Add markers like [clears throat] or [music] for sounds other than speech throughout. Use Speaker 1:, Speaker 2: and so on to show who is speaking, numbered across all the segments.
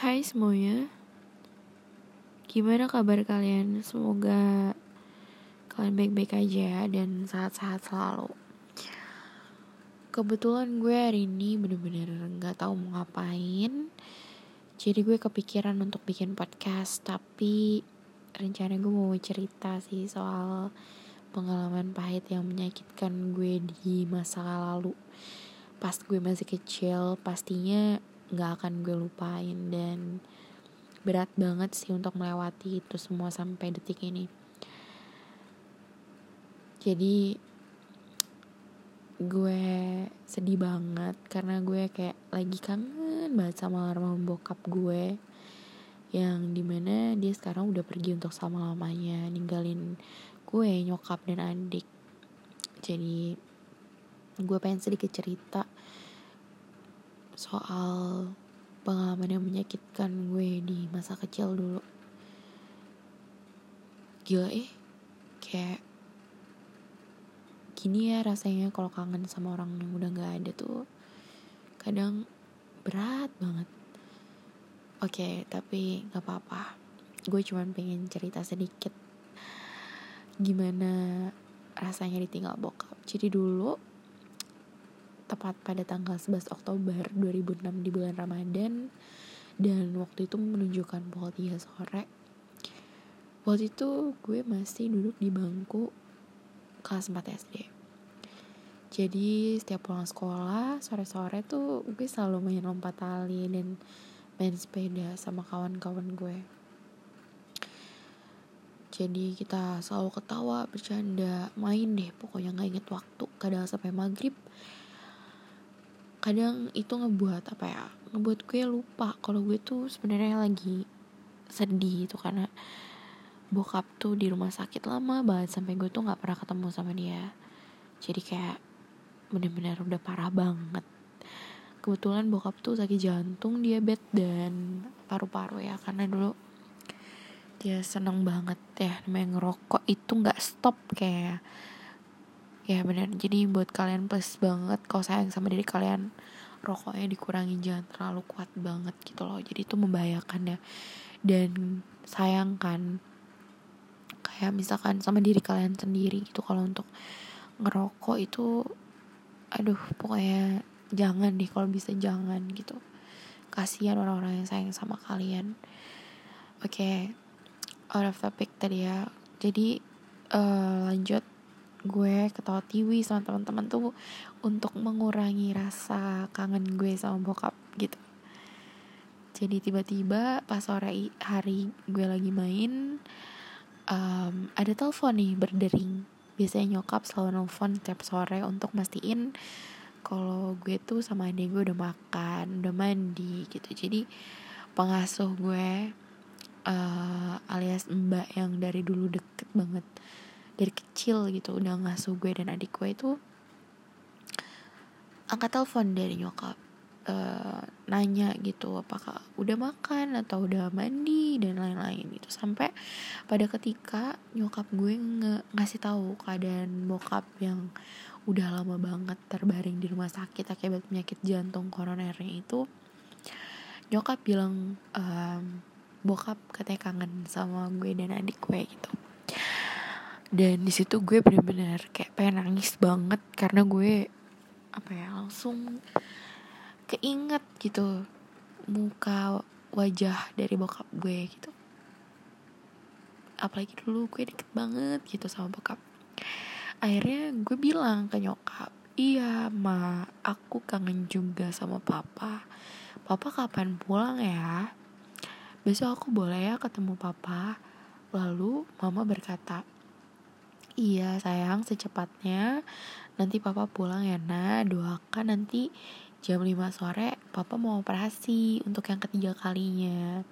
Speaker 1: Hai semuanya. Gimana kabar kalian? Semoga kalian baik-baik aja ya dan sehat-sehat selalu. Kebetulan gue hari ini bener-bener gak tahu mau ngapain. Jadi gue kepikiran untuk bikin podcast Tapi rencana gue mau cerita sih soal pengalaman pahit yang menyakitkan gue di masa lalu. Pas gue masih kecil pastinya nggak akan gue lupain dan berat banget sih untuk melewati itu semua sampai detik ini. Jadi gue sedih banget karena gue kayak lagi kangen banget sama almarhum bokap gue yang di mana dia sekarang udah pergi untuk selama lamanya ninggalin gue nyokap dan adik. Jadi gue pengen sedikit cerita soal pengalaman yang menyakitkan gue di masa kecil dulu. Gila eh. Kayak gini ya rasanya kalau kangen sama orang yang udah gak ada tuh kadang berat banget. Oke okay, tapi gak apa-apa. Gue cuman pengen cerita sedikit gimana rasanya ditinggal bokap. Jadi dulu tepat pada tanggal 11 Oktober 2006 di bulan Ramadan. Dan waktu itu menunjukkan pukul 3 sore. Waktu itu gue masih duduk di bangku kelas 4 SD jadi setiap pulang sekolah sore-sore tuh gue selalu main lompat tali dan main sepeda sama kawan-kawan gue. Jadi kita selalu ketawa bercanda main deh pokoknya nggak inget waktu. Kadang sampai maghrib kadang itu ngebuat apa ya ngebuat gue lupa kalau gue tuh sebenarnya lagi sedih itu karena bokap tuh di rumah sakit lama banget sampai gue tuh nggak pernah ketemu sama dia. Jadi kayak bener-bener udah parah banget. Kebetulan bokap tuh sakit jantung diabetes dan paru-paru ya karena dulu dia seneng banget ya namanya ngerokok. Itu nggak stop kayak ya bener jadi buat kalian plus banget kalau sayang sama diri kalian rokoknya dikurangin jangan terlalu kuat banget gitu loh. Jadi itu membahayakan ya. Dan sayangkan kayak misalkan sama diri kalian sendiri gitu. Kalau untuk ngerokok itu aduh pokoknya jangan deh kalau bisa jangan gitu. Kasihan orang-orang yang sayang sama kalian. Oke okay, out of topic tadi ya. Jadi uh, lanjut gue ketawa tiwi sama teman-teman tuh untuk mengurangi rasa kangen gue sama bokap gitu. Jadi tiba-tiba pas sore hari gue lagi main um, ada telepon nih berdering. Biasanya nyokap selalu nelfon setiap sore untuk mastiin kalau gue tuh sama adik gue udah makan udah mandi gitu. Jadi pengasuh gue uh, alias mbak yang dari dulu deket banget dari kecil gitu udah ngasuh gue dan adik gue itu angkat telepon dari nyokap uh, nanya gitu apakah udah makan atau udah mandi? dan lain-lain gitu. Sampai pada ketika nyokap gue nge ngasih tahu keadaan bokap yang udah lama banget terbaring di rumah sakit akibat penyakit jantung koronernya itu nyokap bilang um, bokap katanya kangen sama gue dan adik gue gitu dan di situ gue bener-bener kayak pengen nangis banget karena gue apa ya langsung keinget gitu muka wajah dari bokap gue gitu. Apalagi dulu gue deket banget gitu sama bokap. Akhirnya gue bilang ke nyokap iya ma aku kangen juga sama papa. Papa kapan pulang ya? Besok aku boleh ya ketemu papa. Lalu mama berkata Iya sayang secepatnya. Nanti papa pulang ya nak. Doakan nanti jam 5 sore Papa mau operasi Untuk yang ketiga kalinya.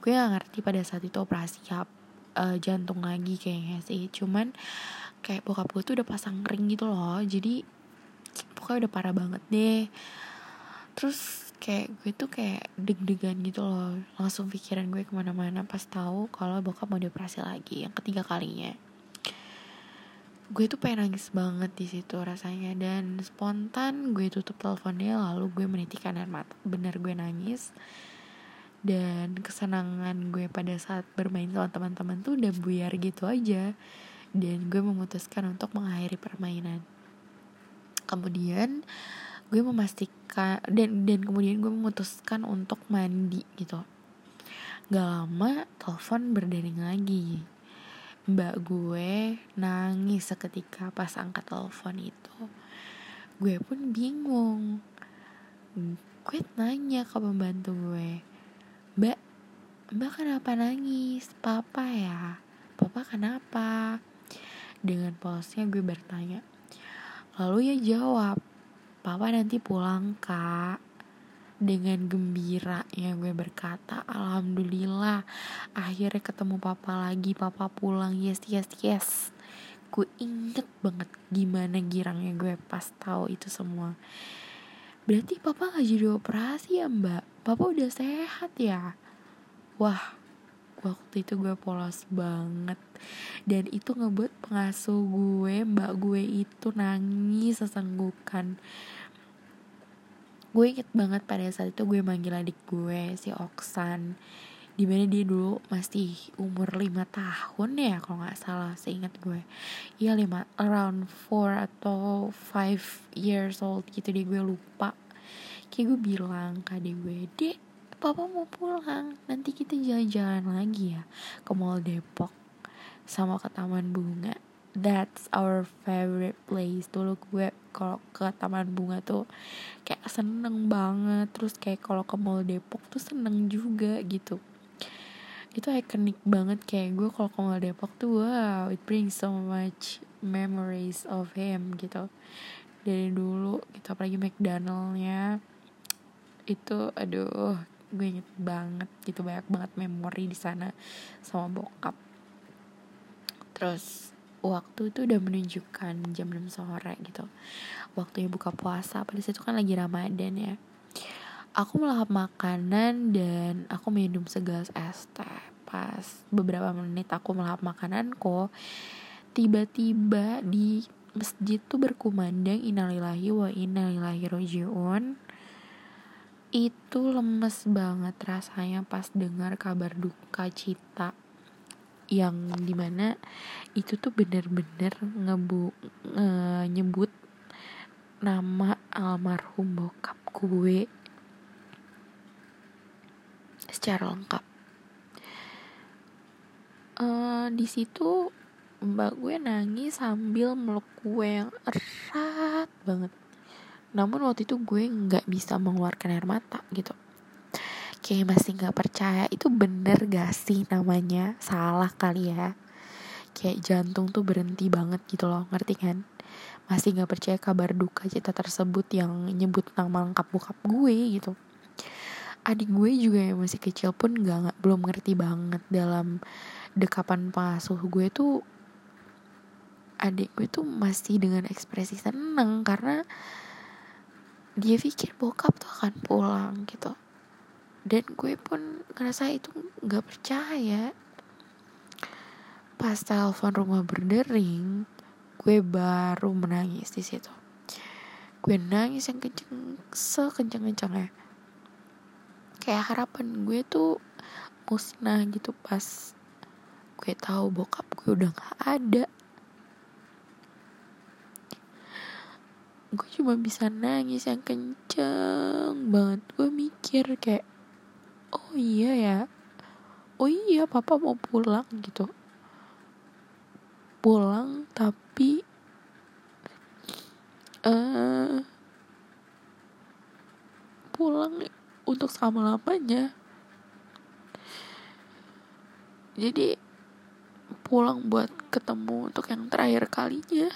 Speaker 1: Gue gak ngerti pada saat itu operasi ya, uh, jantung lagi kayaknya sih. Cuman kayak bokap gue tuh udah pasang ring gitu loh. Jadi pokoknya udah parah banget deh. Terus kayak gue tuh kayak deg-degan gitu loh. Langsung pikiran gue ke mana-mana pas tahu kalau bokap mau dioperasi lagi Yang ketiga kalinya gue tuh pengen nangis banget di situ rasanya. Dan spontan gue tutup teleponnya lalu gue menitikkan air mata bener gue nangis. Dan kesenangan gue pada saat bermain sama teman-teman tuh udah buyar gitu aja. Dan gue memutuskan untuk mengakhiri permainan. Kemudian gue memastikan dan dan kemudian gue memutuskan untuk mandi gitu. Gak lama telepon berdering lagi mbak gue nangis seketika pas angkat telepon itu gue pun bingung gue nanya ke pembantu gue Mbak, Mbak kenapa nangis? Papa ya? Papa kenapa? Dengan polosnya gue bertanya. Lalu ya jawab, Papa nanti pulang kak. Dengan gembira ya gue berkata, Alhamdulillah akhirnya ketemu papa lagi, papa pulang, yes yes yes. Gue inget banget gimana girangnya gue pas tahu itu semua. Berarti papa gak jadi operasi ya mbak? papa udah sehat ya wah waktu itu gue polos banget dan itu ngebuat pengasuh gue mbak gue itu nangis sesenggukan gue inget banget pada saat itu gue manggil adik gue si Oksan. Di mana dia dulu masih umur lima tahun ya kalau nggak salah seingat gue. Iya lima around four atau five years old gitu deh gue lupa. Kayak gue bilang ke adik gue dek papa mau pulang. Nanti kita jalan-jalan lagi ya ke mall Depok sama ke taman bunga that's our favorite place. Dulu gue kalau ke taman bunga tuh kayak seneng banget. Terus kayak kalau ke mall Depok tuh seneng juga gitu. Itu ikonik banget. Kayak gue kalau ke mall Depok tuh wow it brings so much memories of him gitu. Dari dulu gitu apalagi McDonaldnya itu aduh gue inget banget gitu. Banyak banget memori di sana sama bokap. Terus waktu itu udah menunjukkan jam 6 sore gitu. Waktunya buka puasa pada situ kan lagi ramadan ya. Aku melahap makanan dan aku minum segelas es teh. Pas beberapa menit aku melahap makananku tiba-tiba di masjid tuh berkumandang innalillahi wa innalillahi rojiun. Itu lemes banget rasanya pas dengar kabar duka cita yang di mana itu tuh bener-bener ngebu nge nyebut nama almarhum bokap gue. Secara lengkap. Uh, di situ mbak gue nangis sambil meluk gue yang erat banget. Namun waktu itu gue nggak bisa mengeluarkan air mata gitu kayak masih nggak percaya itu bener gak sih namanya? Salah kali ya. Kayak jantung tuh berhenti banget gitu loh ngerti kan? Masih nggak percaya kabar duka cita tersebut yang nyebut nama lengkap bokap gue gitu. Adik gue juga yang masih kecil pun nggak belum ngerti banget dalam dekapan pengasuh gue tuh adik gue tuh masih dengan ekspresi seneng karena dia pikir bokap tuh akan pulang gitu dan gue pun ngerasa itu nggak percaya. Pas telepon rumah berdering gue baru menangis di situ. Gue nangis yang kenceng sekenceng kencengnya kayak harapan gue tuh musnah gitu pas gue tahu bokap gue udah gak ada. Gue cuma bisa nangis yang kenceng banget. Gue mikir kayak oh iya ya? Oh iya papa mau pulang gitu. Pulang tapi uh, pulang untuk selama lamanya jadi pulang buat ketemu untuk yang terakhir kalinya.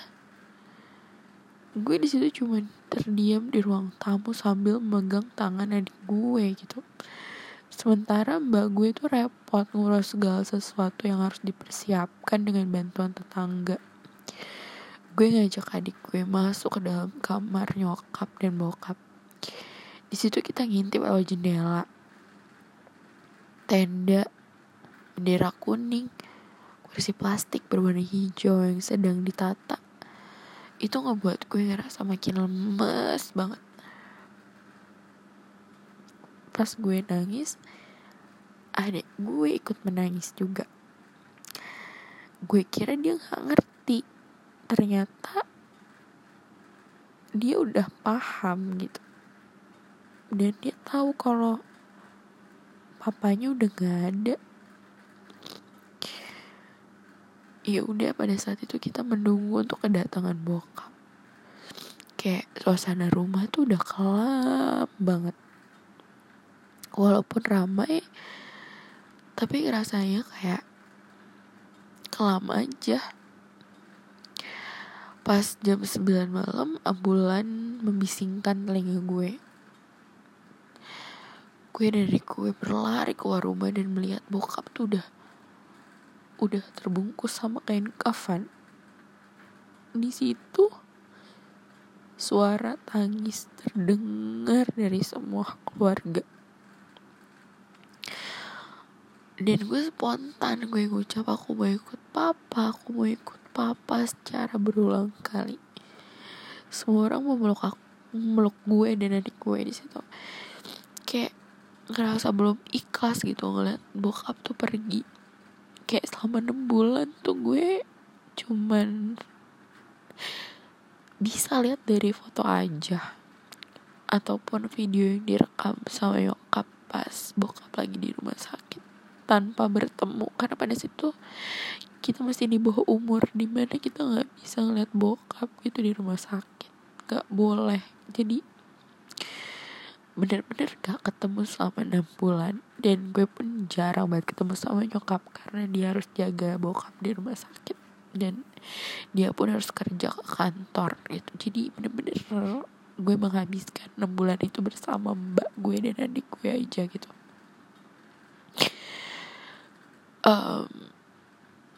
Speaker 1: Gue di situ cuma terdiam di ruang tamu sambil megang tangan adik gue gitu sementara mbak gue itu repot ngurus segala sesuatu yang harus dipersiapkan dengan bantuan tetangga. Gue ngajak adik gue masuk ke dalam kamar nyokap dan bokap. Di situ kita ngintip lewat jendela. Tenda bendera kuning kursi plastik berwarna hijau yang sedang ditata. Itu ngebuat gue ngerasa makin lemes banget pas gue nangis adik gue ikut menangis juga. Gue kira dia nggak ngerti. Ternyata dia udah paham gitu. Dan dia tahu kalau papanya udah gak ada. Ya udah pada saat itu kita menunggu untuk kedatangan bokap. Kayak suasana rumah tuh udah kelam banget walaupun ramai tapi rasanya kayak kelam aja. Pas jam 9 malam ambulan membisingkan telinga gue. Gue dari gue berlari keluar rumah dan melihat bokap tuh udah udah terbungkus sama kain kafan. Di situ suara tangis terdengar dari semua keluarga dan gue spontan gue ngucap aku mau ikut papa aku mau ikut papa secara berulang kali. Semua orang mau meluk aku meluk gue dan adik gue di situ. Kayak ngerasa belum ikhlas gitu ngeliat bokap tuh pergi. Kayak selama enam bulan tuh gue cuman bisa lihat dari foto aja. Ataupun video yang direkam sama nyokap pas bokap lagi di rumah sakit tanpa bertemu. Karena pada situ kita masih di bawah umur di mana kita nggak bisa ngeliat bokap gitu di rumah sakit. Nggak boleh. Jadi bener-bener gak ketemu selama enam bulan. Dan gue pun jarang banget ketemu sama nyokap karena dia harus jaga bokap di rumah sakit. Dan dia pun harus kerja ke kantor gitu. Jadi bener-bener gue menghabiskan enam bulan itu bersama mbak gue dan adik gue aja gitu um,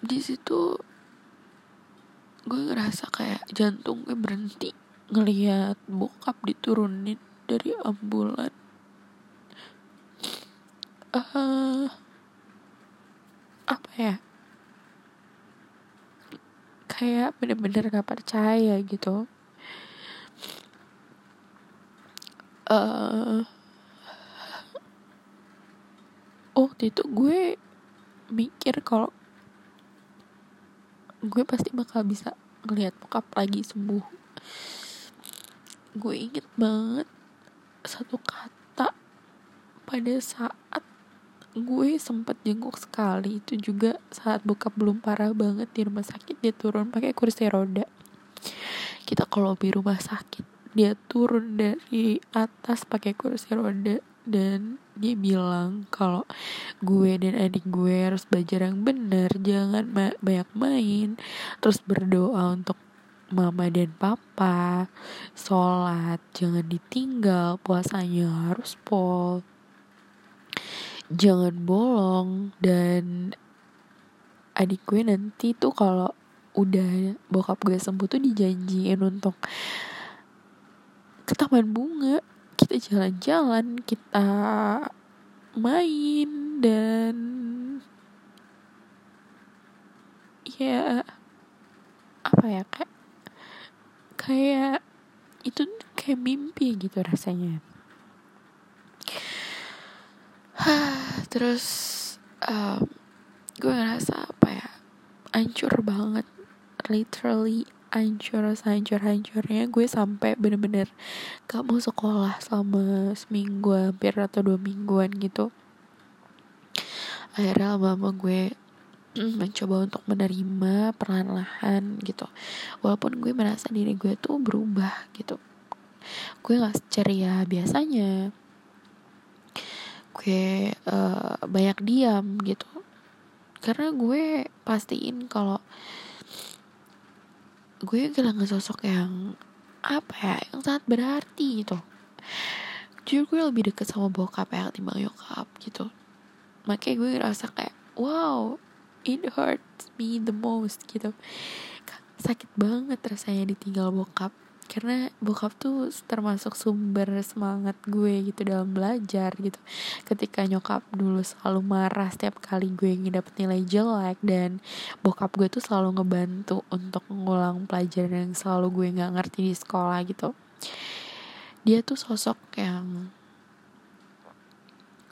Speaker 1: di situ gue ngerasa kayak jantung gue berhenti ngelihat bokap diturunin dari ambulan. Uh, apa ya? Kayak bener-bener gak percaya gitu. Uh, waktu itu gue mikir kalau gue pasti bakal bisa ngelihat bokap lagi sembuh. Gue inget banget satu kata pada saat gue sempat jenguk sekali itu juga saat bokap belum parah banget di rumah sakit dia turun pakai kursi roda. Kita ke lobi rumah sakit dia turun dari atas pakai kursi roda dan dia bilang kalau gue dan adik gue harus belajar yang benar jangan ma banyak main. Terus berdoa untuk mama dan papa. Sholat jangan ditinggal puasanya harus pol. Jangan bolong dan adik gue nanti tuh kalau udah bokap gue sembuh tuh dijanjiin untuk ke taman bunga kita jalan-jalan kita main dan ya apa ya kayak kayak itu kayak mimpi gitu rasanya. [sighs] Terus um, gue ngerasa apa ya hancur banget literally hancur hancur hancurnya gue sampai bener-bener gak mau sekolah selama seminggu hampir atau dua mingguan gitu. Akhirnya mama gue [clears throat] mencoba untuk menerima perlahan-lahan gitu. Walaupun gue merasa diri gue tuh berubah gitu. Gue gak ceria biasanya. Gue uh, banyak diam gitu. Karena gue pastiin kalau gue kehilangan sosok yang apa ya yang sangat berarti gitu. Jujur gue lebih deket sama bokap ya ketimbang nyokap gitu. Makanya gue ngerasa kayak wow it hurts me the most gitu. Sakit banget rasanya ditinggal bokap karena bokap tuh termasuk sumber semangat gue gitu dalam belajar gitu. Ketika nyokap dulu selalu marah setiap kali gue ngedapet nilai jelek dan bokap gue tuh selalu ngebantu untuk ngulang pelajaran yang selalu gue nggak ngerti di sekolah gitu. Dia tuh sosok yang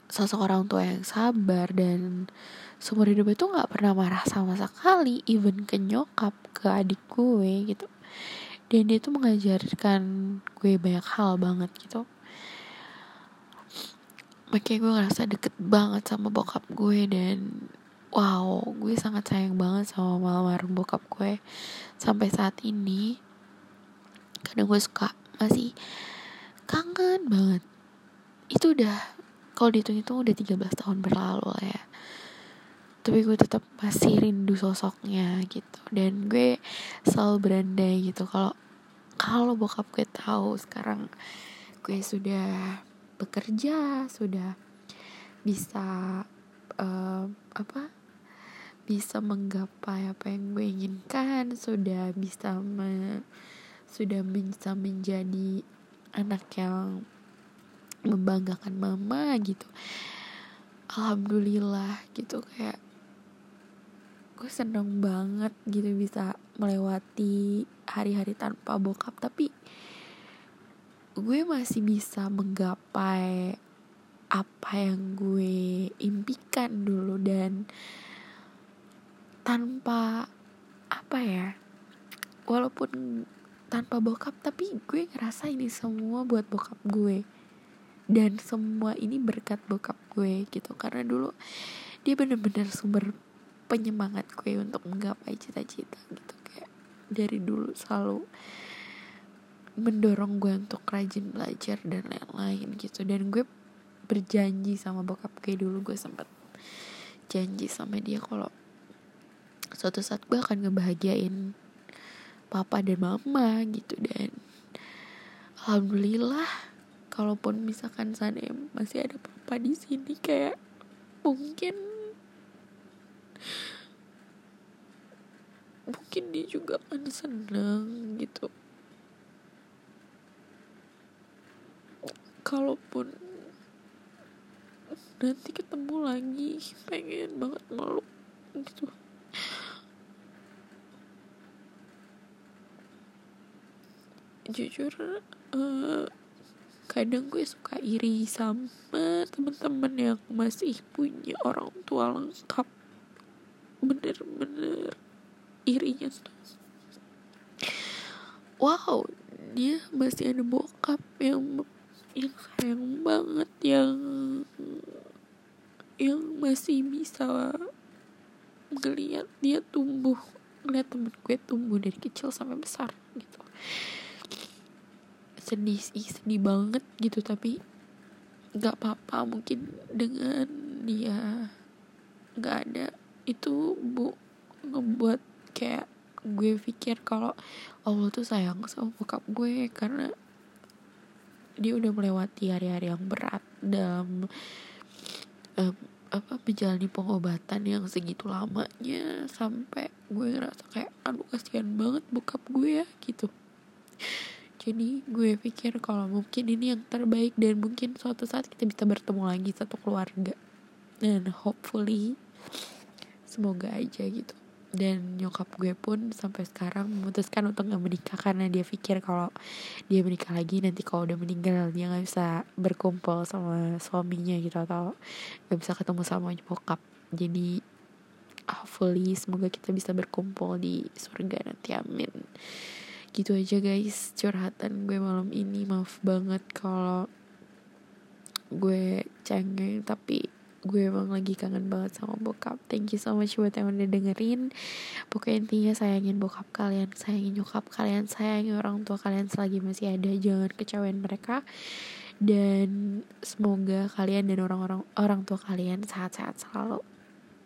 Speaker 1: sosok orang tua yang sabar dan seumur hidup itu nggak pernah marah sama sekali even ke nyokap ke adik gue gitu dan dia tuh mengajarkan gue banyak hal banget gitu. Makanya gue ngerasa deket banget sama bokap gue dan wow gue sangat sayang banget sama almarhum bokap gue sampai saat ini. Kadang gue suka masih kangen banget. Itu udah kalau dihitung itu udah 13 tahun berlalu lah ya tapi gue tetap masih rindu sosoknya gitu. Dan gue selalu berandai gitu. Kalau kalau bokap gue tahu sekarang gue sudah bekerja sudah bisa uh, apa bisa menggapai apa yang gue inginkan sudah bisa me, sudah bisa menjadi anak yang membanggakan mama gitu. Alhamdulillah gitu kayak gue seneng banget gitu bisa melewati hari-hari tanpa bokap. Tapi gue masih bisa menggapai apa yang gue impikan dulu dan tanpa apa ya walaupun tanpa bokap tapi gue ngerasa ini semua buat bokap gue. Dan semua ini berkat bokap gue gitu. Karena dulu dia bener-bener sumber penyemangat gue untuk menggapai cita-cita gitu. Kayak dari dulu selalu mendorong gue untuk rajin belajar dan lain-lain gitu. Dan gue berjanji sama bokap gue dulu gue sempat janji sama dia kalau suatu saat gue akan ngebahagiain papa dan mama gitu. Dan alhamdulillah kalaupun misalkan sana masih ada papa di sini kayak mungkin mungkin dia juga akan seneng gitu. Kalaupun nanti ketemu lagi pengen banget meluk gitu. Jujur uh, kadang gue suka iri sama teman-teman yang masih punya orang tua lengkap bener-bener irinya wow dia masih ada bokap yang yang sayang banget yang yang masih bisa ngeliat dia tumbuh ngeliat temen gue tumbuh dari kecil sampai besar gitu. Sedih sih sedih banget gitu tapi nggak apa-apa mungkin dengan dia nggak ada itu bu ngebuat kayak gue pikir kalau Allah tuh sayang sama bokap gue karena dia udah melewati hari-hari yang berat dalam um, apa menjalani pengobatan yang segitu lamanya sampai gue ngerasa kayak aduh kasihan banget bokap gue ya gitu. Jadi gue pikir kalau mungkin ini yang terbaik dan mungkin suatu saat kita bisa bertemu lagi satu keluarga. Dan hopefully semoga aja gitu. Dan nyokap gue pun sampai sekarang memutuskan untuk nggak menikah karena dia pikir kalau dia menikah lagi nanti kalau udah meninggal dia nggak bisa berkumpul sama suaminya gitu atau nggak bisa ketemu sama bokap. Jadi hopefully semoga kita bisa berkumpul di surga nanti amin. Gitu aja guys curhatan gue malam ini. Maaf banget kalau gue cengeng tapi gue emang lagi kangen banget sama bokap. Thank you so much buat yang udah dengerin. Pokoknya intinya sayangin bokap kalian sayangin nyokap kalian sayangin orang tua kalian selagi masih ada. Jangan kecewain mereka. Dan semoga kalian dan orang-orang orang tua kalian sehat-sehat selalu.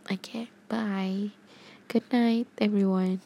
Speaker 1: Oke okay, bye. Good night everyone